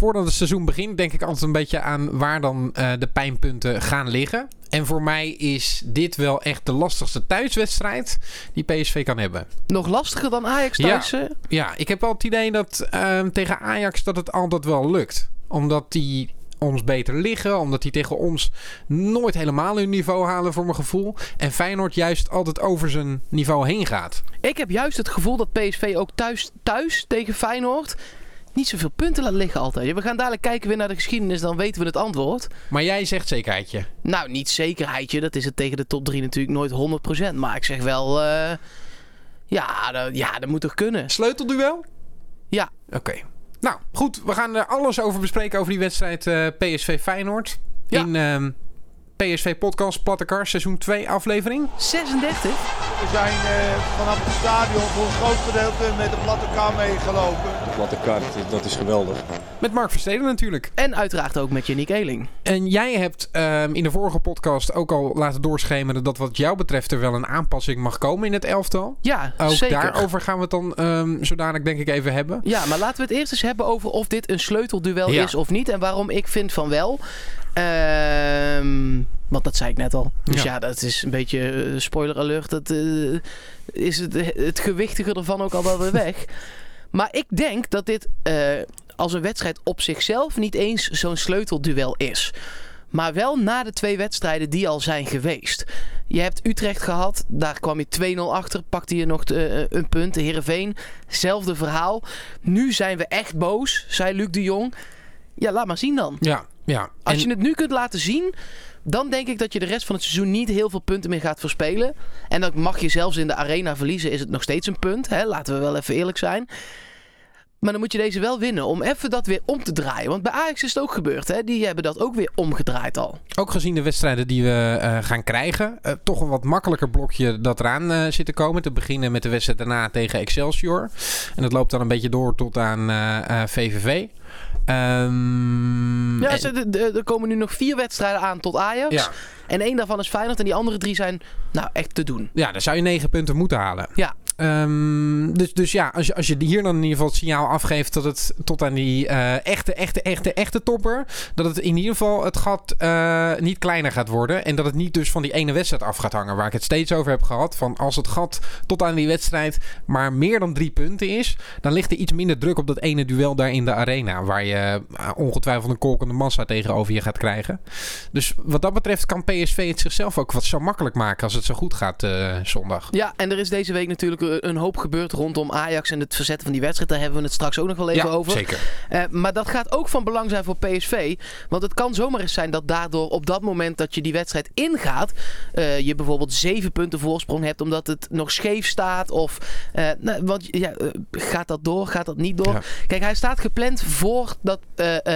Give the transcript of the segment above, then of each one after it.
voordat het seizoen begint, denk ik altijd een beetje aan waar dan uh, de pijnpunten gaan liggen. En voor mij is dit wel echt de lastigste thuiswedstrijd die PSV kan hebben. Nog lastiger dan Ajax thuis? Ja, ja ik heb wel het idee dat uh, tegen Ajax dat het altijd wel lukt. Omdat die ons beter liggen. Omdat die tegen ons nooit helemaal hun niveau halen voor mijn gevoel. En Feyenoord juist altijd over zijn niveau heen gaat. Ik heb juist het gevoel dat PSV ook thuis, thuis tegen Feyenoord niet zoveel punten laat liggen altijd. We gaan dadelijk kijken weer naar de geschiedenis, dan weten we het antwoord. Maar jij zegt zekerheidje? Nou, niet zekerheidje. Dat is het tegen de top 3 natuurlijk nooit 100%. Maar ik zeg wel, uh, ja, dat, ja, dat moet toch kunnen. Sleutelduel? Ja. Oké. Nou, goed. We gaan er alles over bespreken over die wedstrijd uh, PSV Feyenoord. Ja. In uh, PSV Podcast Plattekar, seizoen 2 aflevering. 36. We zijn uh, vanaf het stadion voor een groot gedeelte met de platte kar meegelopen. De platte kar, dat is geweldig. Met Mark Versteden natuurlijk. En uiteraard ook met Yannick Eeling. En jij hebt um, in de vorige podcast ook al laten doorschemeren dat wat jou betreft er wel een aanpassing mag komen in het elftal. Ja, ook zeker. daarover gaan we het dan um, zodanig denk ik even hebben. Ja, maar laten we het eerst eens hebben over of dit een sleutelduel ja. is of niet. En waarom ik vind van wel. Um, want dat zei ik net al. Dus ja, ja dat is een beetje uh, spoiler alert. Dat uh, is het, het gewichtige ervan ook al wel weer weg. maar ik denk dat dit uh, als een wedstrijd op zichzelf niet eens zo'n sleutelduel is. Maar wel na de twee wedstrijden die al zijn geweest. Je hebt Utrecht gehad, daar kwam je 2-0 achter, pakte je nog een punt. De Heerenveen, zelfde verhaal. Nu zijn we echt boos, zei Luc de Jong. Ja, laat maar zien dan. Ja, ja. Als en... je het nu kunt laten zien, dan denk ik dat je de rest van het seizoen niet heel veel punten meer gaat verspelen. En dan mag je zelfs in de arena verliezen, is het nog steeds een punt. Hè? Laten we wel even eerlijk zijn. Maar dan moet je deze wel winnen om even dat weer om te draaien. Want bij Ajax is het ook gebeurd. Hè? Die hebben dat ook weer omgedraaid al. Ook gezien de wedstrijden die we uh, gaan krijgen. Uh, toch een wat makkelijker blokje dat eraan uh, zit te komen. Te beginnen met de wedstrijd daarna tegen Excelsior. En dat loopt dan een beetje door tot aan VVV. Um, ja, er komen nu nog vier wedstrijden aan tot Ajax. Ja. En één daarvan is Feyenoord en die andere drie zijn nou echt te doen. Ja, dan zou je negen punten moeten halen. Ja. Um, dus, dus ja, als je, als je hier dan in ieder geval het signaal afgeeft dat het tot aan die uh, echte, echte, echte, echte topper, dat het in ieder geval het gat uh, niet kleiner gaat worden. En dat het niet dus van die ene wedstrijd af gaat hangen. Waar ik het steeds over heb gehad. Van als het gat tot aan die wedstrijd maar meer dan drie punten is, dan ligt er iets minder druk op dat ene duel daar in de arena. Waar je uh, ongetwijfeld een kolkende massa tegenover je gaat krijgen. Dus wat dat betreft kan PSV het zichzelf ook wat zo makkelijk maken als het zo goed gaat zondag. Ja, en er is deze week natuurlijk een hoop gebeurd rondom Ajax en het verzetten van die wedstrijd. Daar hebben we het straks ook nog wel even ja, over. Zeker. Uh, maar dat gaat ook van belang zijn voor PSV. Want het kan zomaar eens zijn dat daardoor op dat moment dat je die wedstrijd ingaat, uh, je bijvoorbeeld zeven punten voorsprong hebt omdat het nog scheef staat. Of uh, nou, want ja, gaat dat door? Gaat dat niet door? Ja. Kijk, hij staat gepland voor dat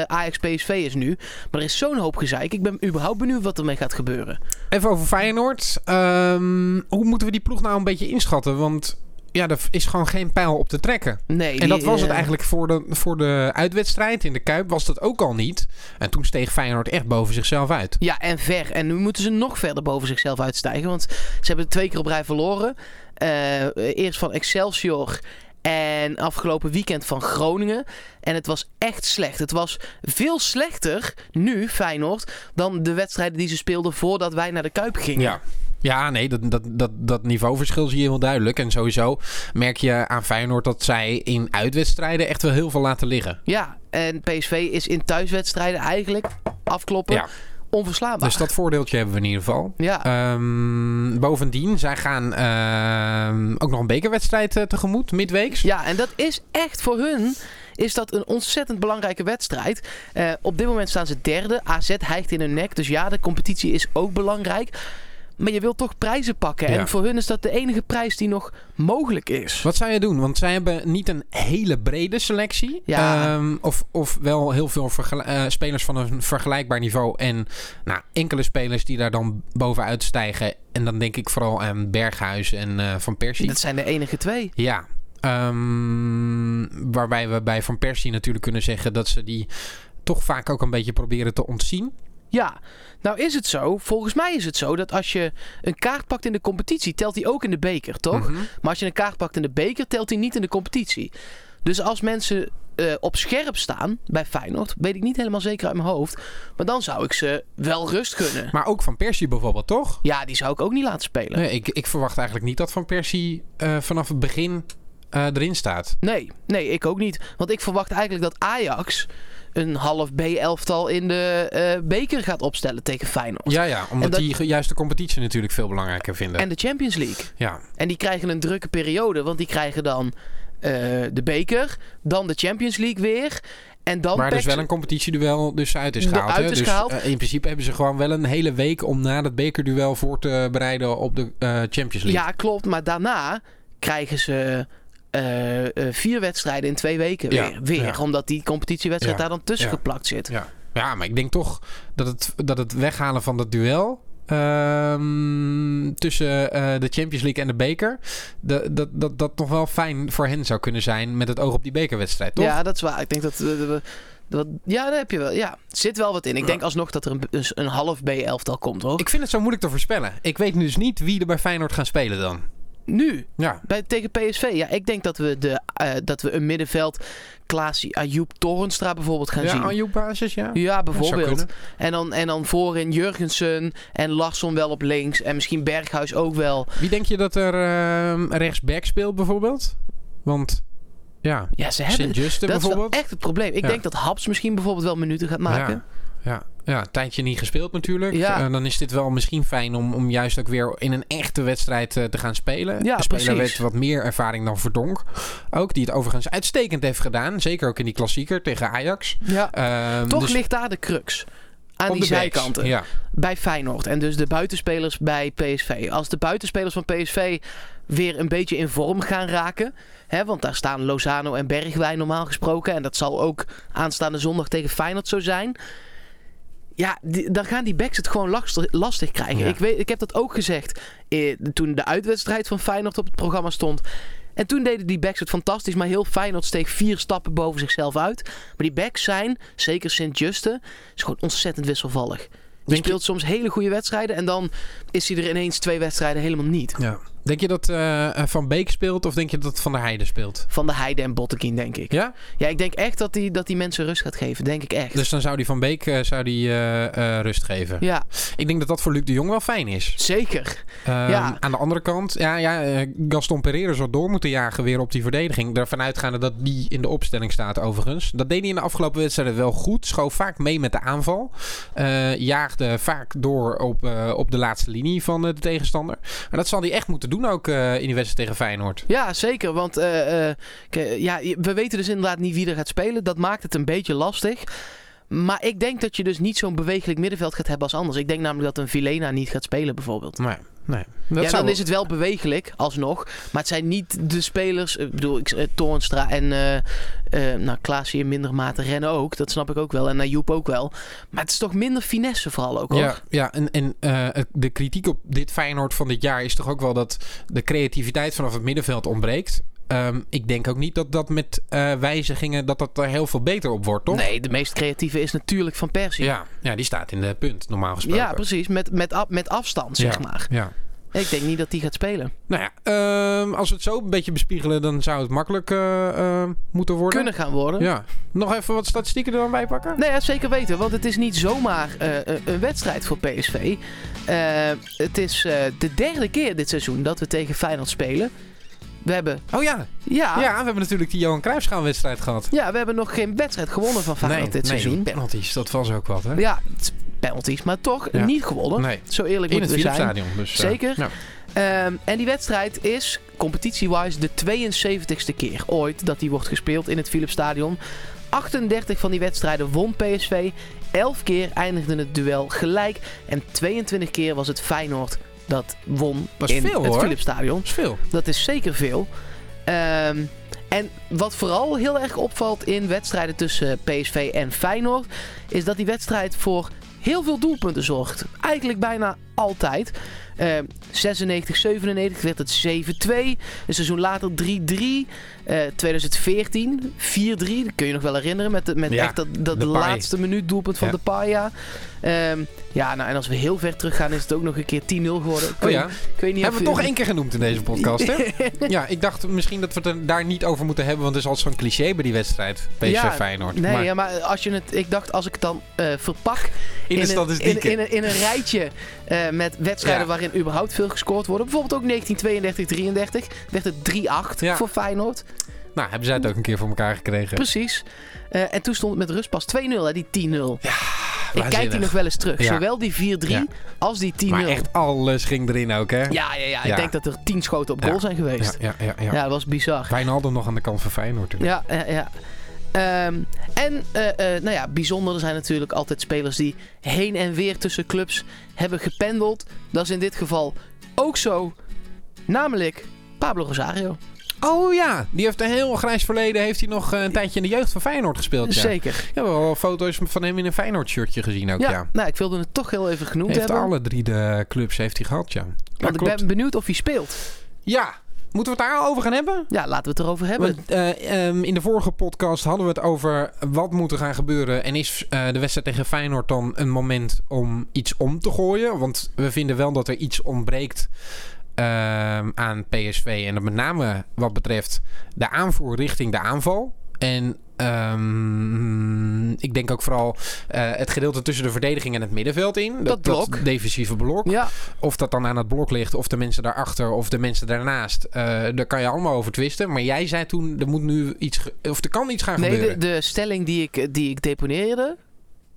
Ajax PSV is nu. Maar er is zo'n hoop gezeik. Ik ben überhaupt benieuwd wat ermee gaat gebeuren. Even over Feyenoord. Um, hoe moeten we die ploeg nou een beetje inschatten? Want ja, er is gewoon geen pijl op te trekken. Nee, en dat was het uh, eigenlijk voor de, voor de uitwedstrijd in de Kuip was dat ook al niet. En toen steeg Feyenoord echt boven zichzelf uit. Ja, en ver. En nu moeten ze nog verder boven zichzelf uitstijgen. Want ze hebben twee keer op rij verloren. Uh, eerst van Excelsior en afgelopen weekend van Groningen. En het was echt slecht. Het was veel slechter nu, Feyenoord, dan de wedstrijden die ze speelden voordat wij naar de Kuip gingen. Ja. Ja, nee, dat, dat, dat, dat niveauverschil zie je heel duidelijk. En sowieso merk je aan Feyenoord dat zij in uitwedstrijden echt wel heel veel laten liggen. Ja, en PSV is in thuiswedstrijden eigenlijk afkloppen. Ja onverslaanbaar. Dus dat voordeeltje hebben we in ieder geval. Ja. Um, bovendien, zij gaan uh, ook nog een bekerwedstrijd uh, tegemoet, midweeks. Ja, en dat is echt voor hun is dat een ontzettend belangrijke wedstrijd. Uh, op dit moment staan ze derde. AZ hijgt in hun nek. Dus ja, de competitie is ook belangrijk. Maar je wilt toch prijzen pakken. Ja. En voor hun is dat de enige prijs die nog mogelijk is. Wat zou je doen? Want zij hebben niet een hele brede selectie. Ja. Um, of, of wel heel veel uh, spelers van een vergelijkbaar niveau. En nou, enkele spelers die daar dan bovenuit stijgen. En dan denk ik vooral aan Berghuis en uh, Van Persie. Dat zijn de enige twee. Ja. Um, waarbij we bij Van Persie natuurlijk kunnen zeggen dat ze die toch vaak ook een beetje proberen te ontzien. Ja, nou is het zo. Volgens mij is het zo dat als je een kaart pakt in de competitie, telt hij ook in de beker, toch? Mhm. Mm -hmm. Maar als je een kaart pakt in de beker, telt hij niet in de competitie. Dus als mensen eh, op scherp staan bij Feyenoord. Weet ik niet helemaal zeker uit mijn hoofd. Maar dan zou ik ze wel rust gunnen. Maar ook van Persie bijvoorbeeld, toch? Ja, die zou ik ook niet laten spelen. Nee, ik, ik verwacht eigenlijk niet dat Van Persie eh, vanaf het begin eh, erin staat. Nee, nee, ik ook niet. Want ik verwacht eigenlijk dat Ajax een half B-elftal in de eh, beker gaat opstellen tegen Feyenoord. Ja, ja, omdat dat- die juist de competitie natuurlijk veel belangrijker vinden. En de Champions League. ja, En die krijgen een drukke periode, want die krijgen dan eh, de beker, dan de Champions League weer. En dan waar dus pakt- wel een competitieduel dus uit is gehaald. uit is dus gehaald. eh, in principe hebben ze gewoon wel een hele week om na dat bekerduel voor te bereiden op de Champions League. Ja, klopt. Maar daarna krijgen ze vier wedstrijden in twee weken Ja, weer. weer ja. Omdat die competitiewedstrijd daar dan tussen geplakt zit. Ja. ja, maar ik denk toch dat het, dat het weghalen van dat duel ehm, tussen eh, de Champions League en de beker, dat, dat, dat dat nog wel fijn voor hen zou kunnen zijn met het oog op die bekerwedstrijd, toch? Ja, dat is waar. Ik denk dat we. ja, daar heb je wel. Ja, zit wel wat in. Ik denk alsnog dat er een, dus een half B-elftal komt, hoor. Ik vind het zo moeilijk te voorspellen. Ik weet dus niet wie er bij Feyenoord gaan spelen dan. Nu, Ja, bij, tegen PSV. Ja, ik denk dat we, de, eh, dat we een middenveld, Klaasie, Ayoub, Torenstra bijvoorbeeld gaan ja zien. Ayoub basis, ja. Ja, bijvoorbeeld. En dan, en dan voorin Jurgensen en Larsson wel op links. En misschien Berghuis ook wel. Wie denk je dat er ehm rechtsback speelt bijvoorbeeld? Want ja, Ja, ze hebben... Sint-Juste Dat is bijvoorbeeld. echt het probleem. Ik Ja. denk dat Haps misschien bijvoorbeeld wel minuten gaat maken. Ja, ja, een tijdje niet gespeeld natuurlijk. Ja. Eh, dan is dit wel misschien fijn om, om juist ook weer in een echte wedstrijd eh, te gaan spelen. Ja, de speler heeft wat meer ervaring dan Verdonk. Ook, die het overigens uitstekend heeft gedaan. Zeker ook in die klassieker tegen Ajax. Ja. Ehm, Toch dus ligt daar de crux. Aan op die zijkanten. Ja, Bij Feyenoord. En dus de buitenspelers bij PSV. Als de buitenspelers van PSV weer een beetje in vorm gaan raken. Hè, want daar staan Lozano en Bergwijn normaal gesproken. En dat zal ook aanstaande zondag tegen Feyenoord zo zijn. Ja, die- dan gaan die backs het gewoon lastig, lastig krijgen. Ja. Ik, weet, ik heb dat ook gezegd eh, toen de uitwedstrijd van Feyenoord op het programma stond. En toen deden die backs het fantastisch. Maar heel Feyenoord steeg vier stappen boven zichzelf uit. Maar die backs zijn, zeker Sint-Juste, is gewoon ontzettend wisselvallig. Die speelt soms hele goede wedstrijden. En dan is hij er ineens twee wedstrijden helemaal niet. ja. Denk je dat eh, Van Beek speelt of denk je dat Van der Heijden speelt? Van de Heide en Bottekin, denk ik. Ja? Ja, ik denk echt dat die, dat die mensen rust gaat geven. Denk ik echt. Dus dan zou die Van Beek eh, zou die, eh, eh, rust geven. Ja, Ik denk dat dat voor Luc de Jong wel fijn is. zeker. Ehm, Ja. Aan de andere kant, ja, ja, eh, Gaston Pereira zou door moeten jagen weer op die verdediging. Daarvan uitgaande dat die in de opstelling staat overigens. Dat deed hij in de afgelopen wedstrijden wel goed. Schoof vaak mee met de aanval. Eh, jaagde vaak door op, eh, op de laatste linie van eh, de tegenstander. Maar dat zal hij echt moeten doen ook eh, in die wedstrijd tegen Feyenoord. Ja, zeker. Want k- ja, we weten dus inderdaad niet wie er gaat spelen. Dat maakt het een beetje lastig. Maar ik denk dat je dus niet zo'n bewegelijk middenveld gaat hebben als anders. Ik denk namelijk dat een Vilena niet gaat spelen bijvoorbeeld. Nee. Dat ja, dan is het wel bewegelijk, alsnog. Maar het zijn niet de spelers... Ik bedoel, ik, eh, Toornstra en eh eh nou, Klaasje in minder mate rennen ook. Dat snap ik ook wel. En Ayoub ook wel. Maar het is toch minder finesse vooral ook, hoor. Ja, ja en, en eh, de kritiek op dit Feyenoord van dit jaar is toch ook wel dat de creativiteit vanaf het middenveld ontbreekt. Ehm, ik denk ook niet dat dat met eh, wijzigingen dat dat er heel veel beter op wordt, toch? Nee, de meest creatieve is natuurlijk Van Persie. Ja, ja, die staat in de punt, normaal gesproken. Ja, precies. Met, met, af- met afstand, zeg Ja, maar. Ja. Ik denk niet dat die gaat spelen. Nou ja, ehm, als we het zo een beetje bespiegelen, dan zou het makkelijk eh, eh, moeten worden. Kunnen gaan worden. Ja. Nog even wat statistieken er dan bij pakken? Nee, ja, zeker weten. Want het is niet zomaar een- wedstrijd voor PSV. Het is de derde keer dit seizoen dat we tegen Feyenoord spelen. We hebben... Oh ja. Ja, ja, we hebben natuurlijk die Johan Cruijffschaal-wedstrijd gehad. ja, we hebben nog geen wedstrijd gewonnen van Feyenoord dit nee, seizoen. die penalties, dat was ook wat, hè? Ja, penalties, maar toch Ja. niet gewonnen. Nee. Zo eerlijk In het moeten we zijn. Philipsstadion. Dus, eh, Zeker. ja. Ehm, en die wedstrijd is, competitie-wise, de 72ste keer ooit dat die wordt gespeeld in het Philipsstadion. 38 van die wedstrijden won PSV. 11 keer eindigde het duel gelijk. En 22 keer was het Feyenoord dat won Dat in veel, het. Philipsstadion. Dat is veel. Dat is zeker veel. Ehm, en wat vooral heel erg opvalt in wedstrijden tussen PSV en Feyenoord... is dat die wedstrijd voor heel veel doelpunten zorgt. Eigenlijk bijna altijd. Eh 96, 97 werd het 7-2. Een seizoen later 3-3. Eh 2014 4-3. Dat kun je nog wel herinneren. Met, de, met Ja, echt dat, dat laatste minuut doelpunt van Ja. de Paya. Ehm ja, nou en als we heel ver teruggaan is het ook nog een keer 10-0 geworden. Ik Oh ja, ik weet niet hebben we toch één keer genoemd in deze podcast, hè? ja, ik dacht misschien dat we het er daar niet over moeten hebben, want het is al zo'n cliché bij die wedstrijd. PSV Feyenoord. Nee, maar ja, maar als je het, ik dacht als ik het dan eh, verpak in een, in, in een rijtje eh, met wedstrijden Ja. waarin überhaupt veel gescoord wordt. Bijvoorbeeld ook 1932-33 werd het 3-8 Ja. voor Feyenoord. Nou, hebben zij het ook een keer voor elkaar gekregen. Precies. Eh, en toen stond het met rust pas 2-0, hè, die 10-0. ik kijk die nog wel eens terug. Ja. Zowel die 4-3 Ja. als die 10-0. Maar echt alles ging erin ook, hè? Ja, ja, ja, ik Ja. denk dat er 10 schoten op goal Ja. zijn geweest. ja, ja. ja, Ja, dat was bizar. Wijnaldum nog aan de kant van Feyenoord. toen. Ja, ja, ja. Ehm, en eh, eh, nou ja, bijzonder er zijn natuurlijk altijd spelers die heen en weer tussen clubs hebben gependeld. Dat is in dit geval ook zo. Namelijk Pablo Rosario. Oh ja, die heeft een heel grijs verleden. Heeft hij nog een tijdje in de jeugd van Feyenoord gespeeld, ja. Zeker. Ja, we hebben wel foto's van hem in een Feyenoord shirtje gezien ook, Ja, ja. nou, ik wilde het toch heel even genoemd Heeft hebben. alle drie de clubs heeft hij gehad, ja. Ja, want ik ben benieuwd of hij speelt. Ja, moeten we het daarover gaan hebben? Ja, laten we het erover hebben. Want, eh, ehm, in de vorige podcast hadden we het over wat moet er gaan gebeuren. En is eh, de wedstrijd tegen Feyenoord dan een moment om iets om te gooien? Want we vinden wel dat er iets ontbreekt ehm, aan PSV. En dat met name wat betreft de aanvoer richting de aanval. En ehm, ik denk ook vooral eh, het gedeelte tussen de verdediging en het middenveld in. Dat blok. defensieve blok. ja, Of dat dan aan het blok ligt, of de mensen daarachter, of de mensen daarnaast. eh, daar kan je allemaal over twisten. Maar jij zei toen, er moet nu iets, of er kan iets gaan nee, de, gebeuren. de stelling die ik, die ik deponeerde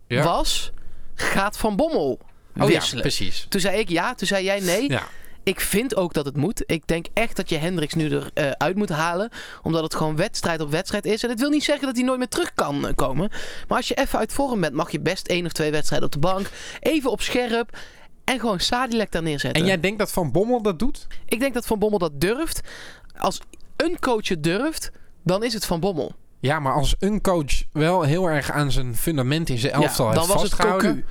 Ja. was... Gaat Van Bommel oh ja, precies. toen zei ik ja, toen zei jij nee. Ja. Ik vind ook dat het moet. Ik denk echt dat je Hendricks nu eruit uit moet halen. Omdat het gewoon wedstrijd op wedstrijd is. En dat wil niet zeggen dat hij nooit meer terug kan eh, komen. Maar als je even uit vorm bent, mag je best één of twee wedstrijden op de bank. Even op scherp. En gewoon Sadilek daar neerzetten. En jij denkt dat Van Bommel dat doet? Ik denk dat Van Bommel dat durft. Als een coach het durft, dan is het Van Bommel. Ja, maar als een coach wel heel erg aan zijn fundament in zijn elftal ja, heeft dan was het vastgehouden...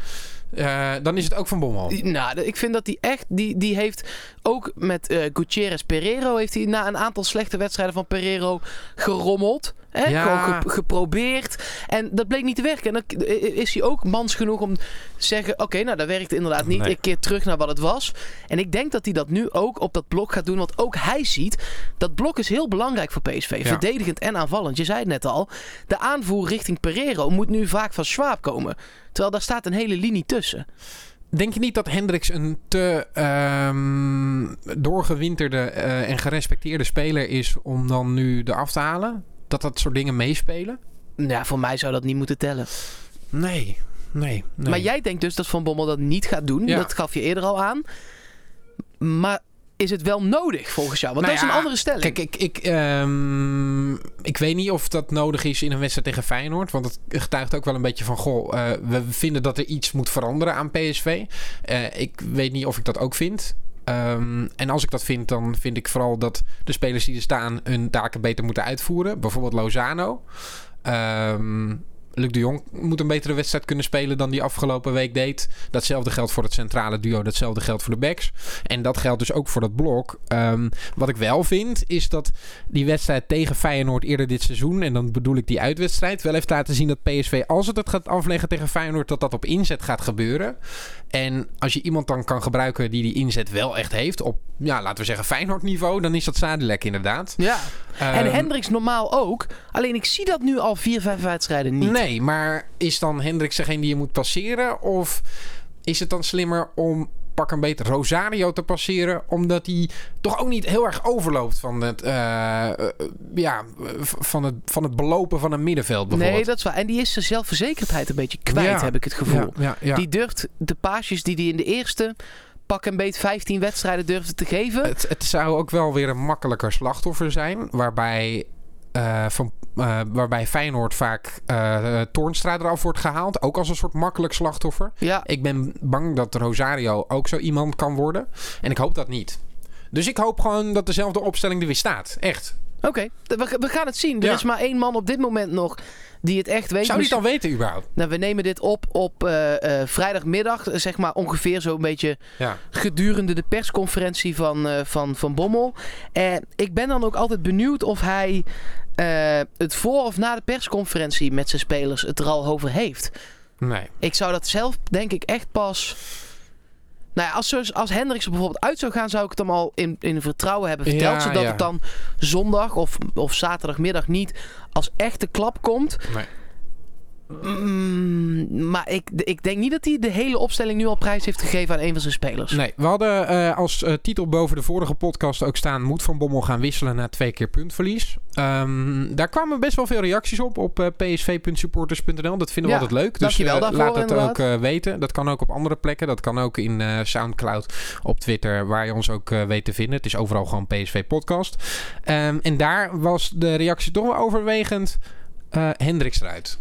eh, dan is het ook Van Bommel. Nou, ik vind dat hij echt... Die, die heeft ook met eh Gutierrez Pereiro... heeft hij na een aantal slechte wedstrijden van Pereiro gerommeld. Hè? Ja. Gewoon ge- geprobeerd. En dat bleek niet te werken. En dan is hij ook mans genoeg om te zeggen... Oké, nou dat werkt inderdaad niet. Nee. Ik keer terug naar wat het was. En ik denk dat hij dat nu ook op dat blok gaat doen. Want ook hij ziet... Dat blok is heel belangrijk voor PSV. Ja. Verdedigend en aanvallend. Je zei het net al. De aanvoer richting Pereiro moet nu vaak van Schwab komen. Terwijl daar staat een hele linie tussen. Denk je niet dat Hendricks een te ehm, doorgewinterde eh, en gerespecteerde speler is om dan nu eraf te halen? Dat dat soort dingen meespelen? Ja, voor mij zou dat niet moeten tellen. Nee, nee, nee. Maar jij denkt dus dat Van Bommel dat niet gaat doen. Ja. Dat gaf je eerder al aan. Maar is het wel nodig volgens jou? Want Nou dat is een andere stelling. Kijk, ik, ik, ehm, ik weet niet of dat nodig is in een wedstrijd tegen Feyenoord. Want het getuigt ook wel een beetje van... Goh, eh, we vinden dat er iets moet veranderen aan PSV. Eh, ik weet niet of ik dat ook vind. Ehm, en als ik dat vind, dan vind ik vooral dat de spelers die er staan... hun taken beter moeten uitvoeren. Bijvoorbeeld Lozano. Ehm Luc de Jong moet een betere wedstrijd kunnen spelen dan die afgelopen week deed. Datzelfde geldt voor het centrale duo, datzelfde geldt voor de backs. En dat geldt dus ook voor dat blok. Ehm, wat ik wel vind, is dat die wedstrijd tegen Feyenoord eerder dit seizoen... en dan bedoel ik die uitwedstrijd... wel heeft laten zien dat PSV, als het het gaat afleggen tegen Feyenoord... dat dat op inzet gaat gebeuren. En als je iemand dan kan gebruiken die die inzet wel echt heeft... op, ja, laten we zeggen Feyenoord niveau... dan is dat Sadilek inderdaad. ja. en Ehm, Hendricks normaal ook. Alleen ik zie dat nu al vier, vijf wedstrijden niet. Nee, maar is dan Hendricks degene die je moet passeren? Of is het dan slimmer om pak een beter Rosario te passeren? Omdat hij toch ook niet heel erg overloopt van het, eh, eh, ja, van het, van het belopen van een middenveld bijvoorbeeld. Nee, dat is waar. En die is zijn zelfverzekerdheid een beetje kwijt, Ja. heb ik het gevoel. Ja, ja, ja. Die durft de paasjes die hij in de eerste pak een beet 15 wedstrijden durfde te geven. Het, het zou ook wel weer een makkelijker slachtoffer zijn. Waarbij, eh, van, eh, waarbij Feyenoord vaak eh Toornstra eraf wordt gehaald. Ook als een soort makkelijk slachtoffer. ja, Ik ben bang dat Rosario ook zo iemand kan worden. En ik hoop dat niet. Dus ik hoop gewoon dat dezelfde opstelling er weer staat. Echt. Oké, we, we gaan het zien. Er Ja. is maar één man op dit moment nog die het echt weet. Zou Dus- het dan weten überhaupt? nou, we nemen dit op op vrijdagmiddag, zeg maar ongeveer zo'n beetje Ja. gedurende de persconferentie van, van, van Bommel. En ik ben dan ook altijd benieuwd of hij eh, het voor of na de persconferentie met zijn spelers het er al over heeft. Nee. Ik zou dat zelf denk ik echt pas... Nou ja, als, als Hendricks er bijvoorbeeld uit zou gaan, zou ik het hem al in, in vertrouwen hebben verteld. Ja, zodat ja. het dan zondag of, of zaterdagmiddag niet als echte klap komt. Nee. Mm, maar ik, ik denk niet dat hij de hele opstelling nu al prijs heeft gegeven aan een van zijn spelers. Nee, we hadden eh, als eh, titel boven de vorige podcast ook staan... moet Van Bommel gaan wisselen na twee keer puntverlies. Ehm, daar kwamen best wel veel reacties op op eh, psv.supporters.nl. Dat vinden we Ja, altijd leuk. Dus daarvoor, laat het inderdaad. ook eh, weten. Dat kan ook op andere plekken. Dat kan ook in Soundcloud, op Twitter, waar je ons ook weet te vinden. Het is overal gewoon PSV Podcast. Ehm, en daar was de reactie toch wel overwegend... Hendricks eruit.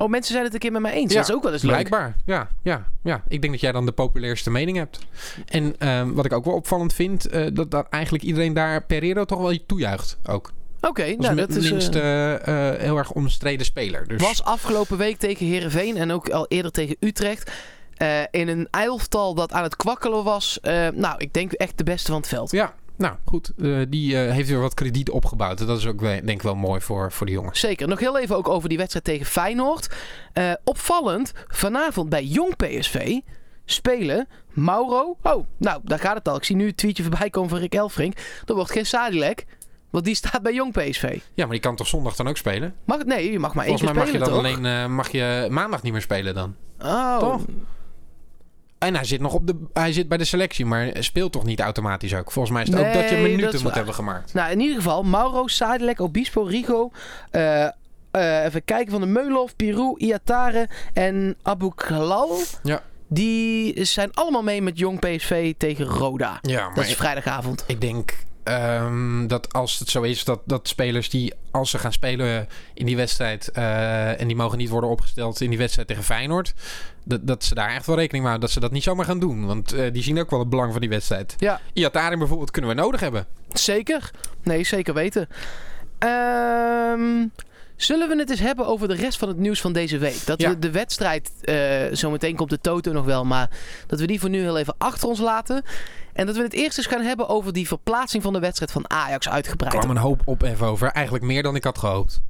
Oh, mensen zijn het een keer met mij eens. Ja, dat is ook wel eens leuk. Blijkbaar, ja, ja, ja. Ik denk dat jij dan de populairste mening hebt. En ehm, wat ik ook wel opvallend vind, eh, dat, dat eigenlijk iedereen daar Pereiro toch wel toejuicht ook. Oké, nou, dat is, minst eh, heel erg omstreden speler. Dus was afgelopen week tegen Herenveen en ook al eerder tegen Utrecht. in een elftal dat aan het kwakkelen was. nou, ik denk echt de beste van het veld. ja, nou goed, eh, die eh, heeft weer wat krediet opgebouwd. Dat is ook denk ik wel mooi voor, voor de jongens. Zeker. Nog heel even ook over die wedstrijd tegen Feyenoord. Eh, opvallend, vanavond bij Jong PSV spelen Mauro. Oh, nou, daar gaat het al. Ik zie nu een tweetje voorbij komen van Rick Elfrink. Er wordt geen Sadilek, want die staat bij Jong PSV. Ja, maar die kan toch zondag dan ook spelen? Mag het? Nee, je mag maar één Volgens keer mij mag je spelen, dan alleen mag je maandag niet meer spelen dan. Oh, Toch? En hij zit nog op de, hij zit bij de selectie, maar speelt toch niet automatisch ook. Volgens mij is het ook dat je minuten moet hebben gemaakt. Nou, in ieder geval, Mauro, Sadilek, Obispo, Rigo. eh, eh, even kijken van de Meulov, Pirou, Iatare en Abu Khalal. Ja. Die zijn allemaal mee met Jong PSV tegen Roda. Ja, maar Dat is vrijdagavond. Ik denk ehm, dat als het zo is dat, dat spelers die als ze gaan spelen in die wedstrijd eh, en die mogen niet worden opgesteld in die wedstrijd tegen Feyenoord, dat, dat ze daar echt wel rekening mee houden dat ze dat niet zomaar gaan doen. Want eh, die zien ook wel het belang van die wedstrijd. Ja, Iataren bijvoorbeeld kunnen we nodig hebben. zeker. Nee, zeker weten. Ehm, zullen we het eens hebben over de rest van het nieuws van deze week? Dat Ja. we de wedstrijd, eh zometeen komt de Toto nog wel, maar dat we die voor nu heel even achter ons laten. En dat we het eerst eens gaan hebben over die verplaatsing van de wedstrijd van Ajax Er uitgebreid. kwam een hoop ophef over. Eigenlijk meer dan ik had gehoopt.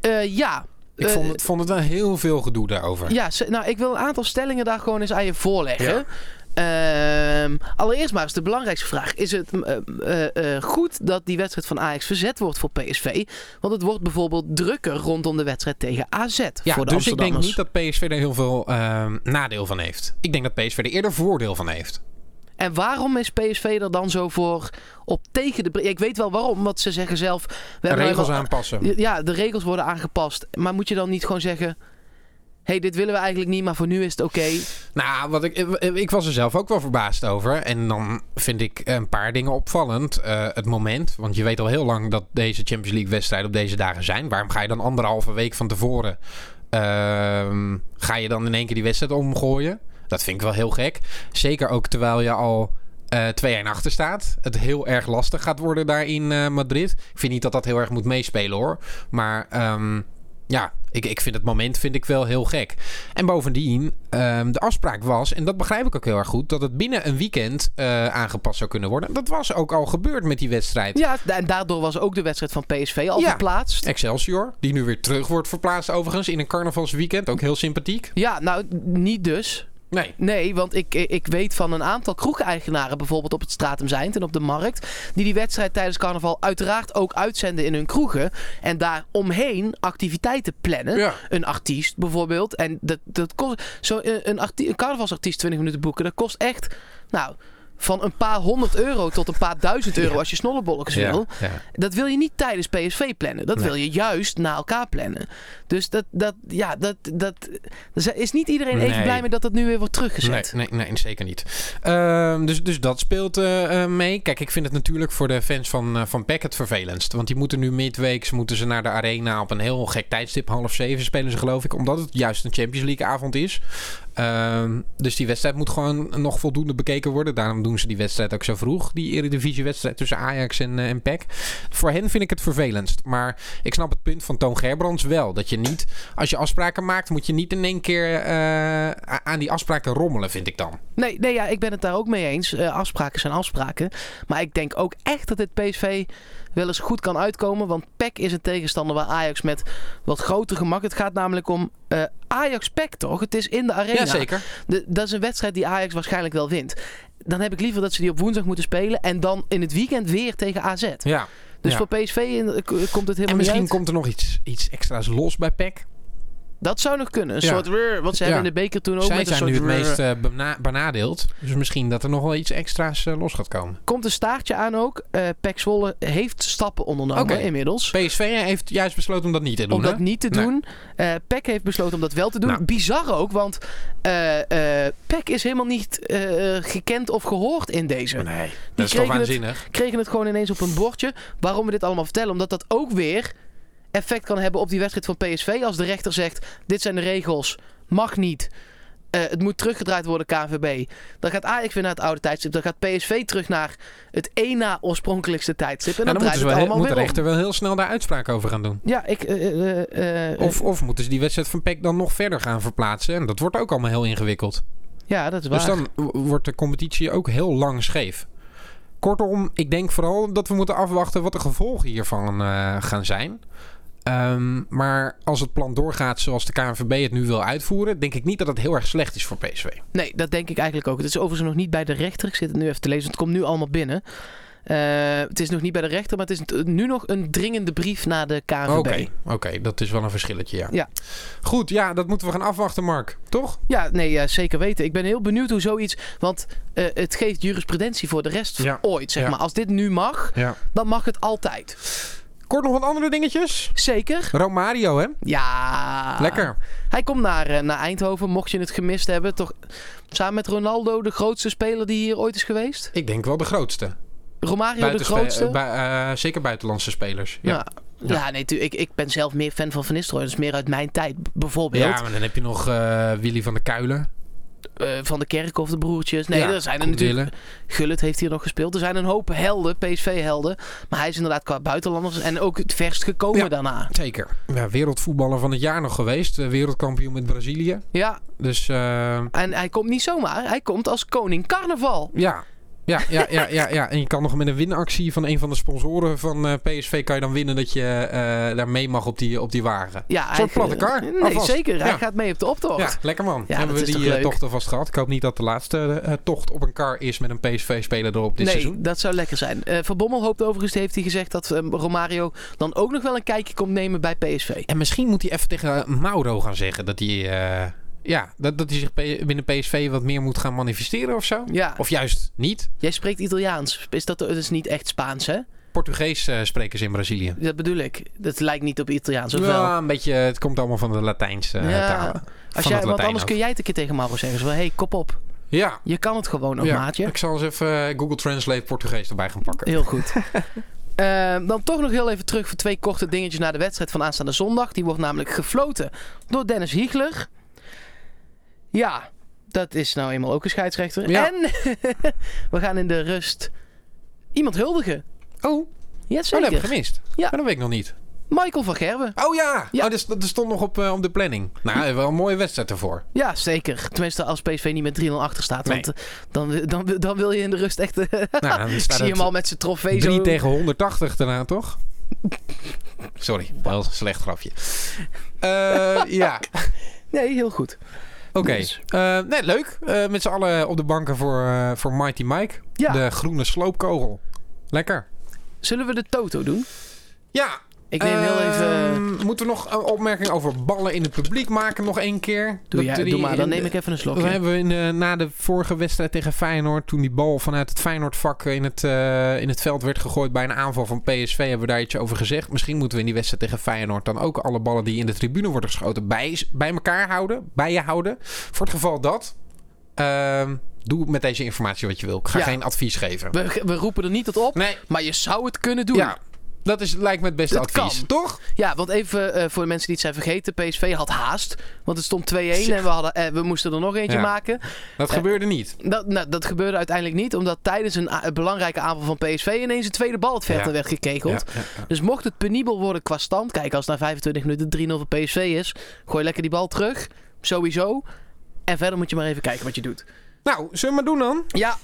Eh, ja. Ik Eh, vond, het, vond het wel heel veel gedoe daarover. Ja, nou, ik wil een aantal stellingen daar gewoon eens aan je voorleggen. Ja. Ehm, allereerst maar eens de belangrijkste vraag. Is het eh, eh, eh, goed dat die wedstrijd van Ajax verzet wordt voor PSV? Want het wordt bijvoorbeeld drukker rondom de wedstrijd tegen AZ Ja, voor de dus ik denk niet dat PSV er heel veel ehm, nadeel van heeft. Ik denk dat PSV er eerder voordeel van heeft. En waarom is PSV er dan zo voor op tegen de... Ik weet wel waarom, want ze zeggen zelf... We De regels aanpassen. Ja, de regels worden aangepast. Maar moet je dan niet gewoon zeggen... hey, dit willen we eigenlijk niet, maar voor nu is het oké. Nou, wat ik, ik was er zelf ook wel verbaasd over. En dan vind ik een paar dingen opvallend. Eh, het moment, want je weet al heel lang dat deze Champions League wedstrijden op deze dagen zijn. Waarom ga je dan anderhalve week van tevoren... ehm, ga je dan in één keer die wedstrijd omgooien? Dat vind ik wel heel gek. Zeker ook terwijl je al eh 2-1 achter staat. Het heel erg lastig gaat worden daar in eh, Madrid. Ik vind niet dat dat heel erg moet meespelen hoor. Maar ehm, ja, ik, ik vind het moment vind ik wel heel gek. En bovendien, ehm, de afspraak was, en dat begrijp ik ook heel erg goed, dat het binnen een weekend eh, aangepast zou kunnen worden. Dat was ook al gebeurd met die wedstrijd. Ja, en daardoor was ook de wedstrijd van PSV al Ja. verplaatst. Excelsior, die nu weer terug wordt verplaatst overigens in een carnavalsweekend. Ook heel sympathiek. Ja, nou, niet dus. Nee. Nee, want ik, ik weet van een aantal kroegeigenaren bijvoorbeeld op het Stratum Zijnd en op de Markt. Die die wedstrijd tijdens carnaval uiteraard ook uitzenden in hun kroegen. En daar omheen activiteiten plannen. Ja. Een artiest bijvoorbeeld. En dat, dat kost, zo een, een, arti- een carnavalsartiest 20 minuten boeken. Dat kost echt, nou, van een paar honderd euro tot een paar duizend euro Ja. als je snollebolletjes wil. ja. Dat wil je niet tijdens PSV plannen. Dat Nee. wil je juist na elkaar plannen. Dus dat, dat, ja, dat, dat, er is niet iedereen even Nee. blij mee dat dat nu weer wordt Nee, teruggezet. nee, nee, zeker niet. Ehm, dus, dus dat speelt eh, eh, mee. Kijk, ik vind het natuurlijk voor de fans van, eh van PEC het vervelendst. Want die moeten nu midweeks moeten ze naar de arena op een heel gek tijdstip. Half zeven spelen ze geloof ik. Omdat het juist een Champions League avond is. Ehm, dus die wedstrijd moet gewoon nog voldoende bekeken worden. Daarom doen ze die wedstrijd ook zo vroeg. Die Eredivisie-wedstrijd tussen Ajax en, uh, en PEC. Voor hen vind ik het vervelendst. Maar ik snap het punt van Toon Gerbrands wel. Dat je niet, als je afspraken maakt, moet je niet in één keer uh, aan die afspraken rommelen, vind ik dan. Nee, nee ja, ik ben het daar ook mee eens. Uh, afspraken zijn afspraken. Maar ik denk ook echt dat dit PSV wel eens goed kan uitkomen. Want PEC is een tegenstander waar Ajax met wat groter gemak. Het gaat namelijk om uh, Ajax-PEC, toch? Het is in de arena. Ja, zeker. De, dat is een wedstrijd die Ajax waarschijnlijk wel wint. Dan heb ik liever dat ze die op woensdag moeten spelen. En dan in het weekend weer tegen AZ. Ja. Dus ja. voor PSV in, komt het helemaal En misschien niet komt er nog iets, iets extra's los bij PEC. Dat zou nog kunnen. Een Ja. soort rrr, want ze hebben in de beker toen ook Zij met een zijn soort nu het meest eh, bena- benadeeld. Dus misschien dat er nog wel iets extra's eh, los gaat komen. Komt een staartje aan ook. Eh Pek Zwolle heeft stappen ondernomen inmiddels. PSV heeft juist besloten om dat niet te doen. om dat hè? niet te Nee. doen. Eh Peck heeft besloten om dat wel te doen. Nou. Bizar ook, want Peck is helemaal niet gekend of gehoord in deze. Nee, dat is toch waanzinnig. Kregen het gewoon ineens op een bordje. Waarom we dit allemaal vertellen? Omdat dat ook weer effect kan hebben op die wedstrijd van PSV. Als de rechter zegt, dit zijn de regels, mag niet. Eh, het moet teruggedraaid worden, KNVB. Dan gaat Ajax weer naar het oude tijdstip. Dan gaat PSV terug naar het één na oorspronkelijkste tijdstip. En dan, dan draait moeten het allemaal moet de om. rechter wel heel snel daar uitspraak over gaan doen. Ja, ik... eh, eh, Of, of moeten ze die wedstrijd van PEC dan nog verder gaan verplaatsen. En dat wordt ook allemaal heel ingewikkeld. ja, dat is waar. Dus dan wordt de competitie ook heel lang scheef. Kortom, ik denk vooral dat we moeten afwachten wat de gevolgen hiervan gaan zijn. Ehm, maar als het plan doorgaat zoals de KNVB het nu wil uitvoeren, denk ik niet dat het heel erg slecht is voor PSV. Nee, dat denk ik eigenlijk ook. Het is overigens nog niet bij de rechter. Ik zit het nu even te lezen. want Het komt nu allemaal binnen. Eh, het is nog niet bij de rechter, maar het is nu nog een dringende brief naar de KNVB. Oké, oké, dat is wel een verschilletje, ja. Ja. Goed, ja, dat moeten we gaan afwachten, Mark. Toch? Ja, nee, ja, zeker weten. Ik ben heel benieuwd hoe zoiets... Want eh, het geeft jurisprudentie voor de rest Ja. ooit, zeg Ja. maar. Als dit nu mag, dan mag het altijd. Kort nog wat andere dingetjes. Zeker. Romario, hè? Ja. Lekker. Hij komt naar, eh, naar Eindhoven, mocht je het gemist hebben. Toch samen met Ronaldo de grootste speler die hier ooit is geweest? Ik denk wel de grootste. Romario de grootste? eh, eh, zeker buitenlandse spelers. Ja. Ja. Ja, nee, ik, ik ben zelf meer fan van Van Nistelrooy. Dat is meer uit mijn tijd, bijvoorbeeld. Ja, maar dan heb je nog Willy van der Kuilen. Eh, van de Kerkhof, de broertjes. Nee, Ja, er zijn er natuurlijk... Dillen. Gullit heeft hier nog gespeeld. Er zijn een hoop helden, PSV-helden. Maar hij is inderdaad qua buitenlanders en ook het verst gekomen Ja. daarna. Zeker. Ja, wereldvoetballer van het jaar nog geweest. Eh, wereldkampioen met Brazilië. Ja, Dus eh, en hij komt niet zomaar. Hij komt als koning carnaval. ja. Ja, ja, ja, ja, ja. En je kan nog met een winactie van een van de sponsoren van eh, PSV... kan je dan winnen dat je eh, daar mee mag op die, op die wagen. Ja, Een soort platte kar, Nee, alvast. zeker. Hij gaat mee op de optocht. Ja, lekker man. Ja, Hebben we die toch eh, tocht alvast gehad. Ik hoop niet dat de laatste tocht op een kar is met een PSV-speler erop dit nee, seizoen. dat zou lekker zijn. Van Bommel hoopt overigens, heeft hij gezegd, dat eh, Romario dan ook nog wel een kijkje komt nemen bij PSV. En misschien moet hij even tegen Mauro gaan zeggen dat hij... ja, dat, dat hij zich binnen PSV wat meer moet gaan manifesteren of zo. Ja, Of juist niet. jij spreekt Italiaans. Is dat, dat is niet echt Spaans, hè? Portugees eh, spreken ze in Brazilië. Dat bedoel ik. Dat lijkt niet op Italiaans, of wel? Ja, een beetje. Het komt allemaal van de Latijnse eh, Ja. talen. Als jij, want anders kun jij het een keer tegen Mauro zeggen. Zo hey, kop op. Ja. Je kan het gewoon nog, ja. maatje. Ik zal eens even eh, Google Translate Portugees erbij gaan pakken. Heel goed. Dan toch nog heel even terug voor twee korte dingetjes naar de wedstrijd van aanstaande zondag. Die wordt namelijk gefloten door Dennis Hiegler. Ja, dat is nou eenmaal ook een scheidsrechter. Ja. En we gaan in de rust iemand huldigen. Oh, oh, Ja, dat heb ik zeker. gemist. Ja. Maar dat weet ik nog niet. Michael van Gerwen. Oh ja, Ja. Oh, dat, is- dat stond nog op, eh, op de planning. Nou, wel een mooie wedstrijd ervoor. Ja, zeker. Tenminste, als PSV niet met 3-0 achter staat. Nee. Want eh, dan, dan, dan wil je in de rust echt... eh, Nou, dan ik zie hem al met zijn trofee 3 zo. tegen 180 daarna, toch? Sorry, wel een slecht grafje. Ja, Nee, heel goed. Oké. Dus. Nee, leuk. Eh, met z'n allen op de banken voor, eh, voor Mighty Mike. Ja. De groene sloopkogel. Lekker. Zullen we de Toto doen? Ja, Ik neem heel even... Ehm, Moeten we nog een opmerking over ballen in het publiek maken nog één keer? Doe, die doe maar, dan neem ik even een slokje. We hebben in de, na de vorige wedstrijd tegen Feyenoord, toen die bal vanuit het Feyenoordvak in het, eh, in het veld werd gegooid bij een aanval van PSV, hebben we daar iets over gezegd. Misschien moeten we in die wedstrijd tegen Feyenoord dan ook alle ballen die in de tribune worden geschoten bij, bij elkaar houden, bij je houden. Voor het geval dat, ehm, doe met deze informatie wat je wil. Ik ga Ja. geen advies geven. We, we roepen er niet tot op, Nee, maar je zou het kunnen doen. ja. Dat is, lijkt me het beste Dat advies, kan. toch? Ja, want even eh, voor de mensen die het zijn vergeten. PSV had haast. Want het stond 2-1 en we, hadden, eh, we moesten er nog eentje Ja. maken. Dat Eh, gebeurde niet. Dat, nou, dat gebeurde uiteindelijk niet. Omdat tijdens een, belangrijke aanval van PSV ineens een tweede bal het veld Ja. werd. Ja, ja. Dus mocht het penibel worden qua stand. Kijk, als het na 25 minuten 3-0 voor PSV is. Gooi lekker die bal terug. Sowieso. En verder moet je maar even kijken wat je doet. Nou, zullen we maar doen dan? Ja.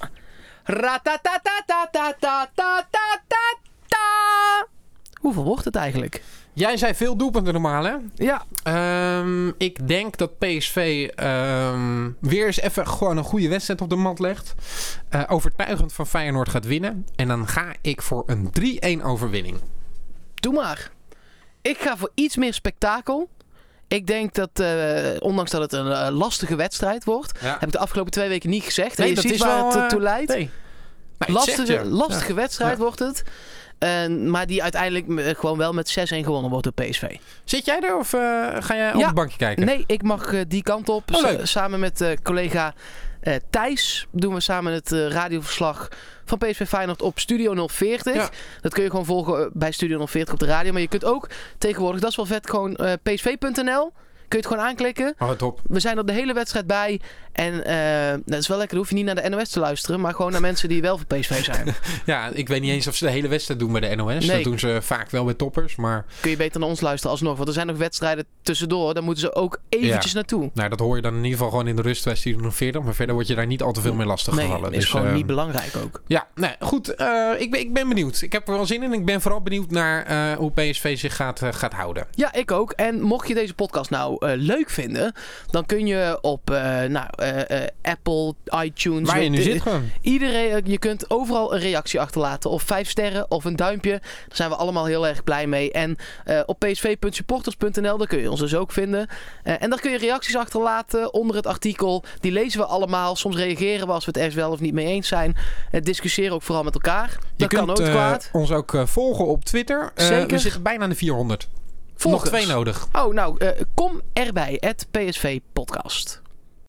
Hoeveel wordt het eigenlijk? Jij zei veel doelpunten normaal, hè? Ja. Ehm, ik denk dat PSV ehm, weer eens even gewoon een goede wedstrijd op de mat legt. Eh, overtuigend van Feyenoord gaat winnen. En dan ga ik voor een 3-1 overwinning. Doe maar. Ik ga voor iets meer spektakel. Ik denk dat, eh, ondanks dat het een eh, lastige wedstrijd wordt, Ja. heb ik de afgelopen twee weken niet gezegd. Nee, en je dat ziet is waar wel, het toe leidt. Nee. Nou, lastige lastige Ja. wedstrijd Ja. wordt het. Maar die uiteindelijk eh, gewoon wel met 6-1 gewonnen wordt door PSV. Zit jij er of eh, ga jij op Ja. het bankje kijken? Nee, ik mag eh, die kant op. Oh, samen met collega Thijs doen we samen het radioverslag van PSV Feyenoord op Studio 040. Ja. Dat kun je gewoon volgen bij Studio 040 op de radio. Maar je kunt ook tegenwoordig, dat is wel vet, gewoon eh, psv.nl. Kun je het gewoon aanklikken. Oh, top. We zijn er de hele wedstrijd bij. En eh, dat is wel lekker. Dan hoef je niet naar de NOS te luisteren. Maar gewoon naar mensen die wel voor PSV zijn. Ja, ik weet niet eens of ze de hele wedstrijd doen bij de NOS. Nee. Dat doen ze vaak wel bij toppers. Maar Kun je beter naar ons luisteren alsnog. Want er zijn nog wedstrijden tussendoor. Daar moeten ze ook eventjes naartoe. nou, dat hoor je dan in ieder geval gewoon in de rust bij Studio 40. Maar verder word je daar niet al te veel mee lastig Nee, gevallen. is Dus, gewoon eh, niet belangrijk ook. Ja, nee, goed. eh, ik, ben, ik ben benieuwd. Ik heb er wel zin in. Ik ben vooral benieuwd naar hoe PSV zich gaat, gaat houden. Ja, ik ook. En mocht je deze podcast nou eh, leuk vinden, dan kun je op eh, nou, eh, Apple, iTunes. Waar je nu zit gewoon. Iedereen, je kunt overal een reactie achterlaten. Of vijf sterren of een duimpje. Daar zijn we allemaal heel erg blij mee. En op psv.supporters.nl, daar kun je ons dus ook vinden. En daar kun je reacties achterlaten onder het artikel. Die lezen we allemaal. Soms reageren we als we het er wel of niet mee eens zijn. Discussiëren ook vooral met elkaar. Je Dat kan kunt ook eh, kwaad. ons ook volgen op Twitter. Zeker. we zitten bijna aan de 400. Nog twee nodig. Oh, nou, eh, kom erbij. Het PSV Podcast.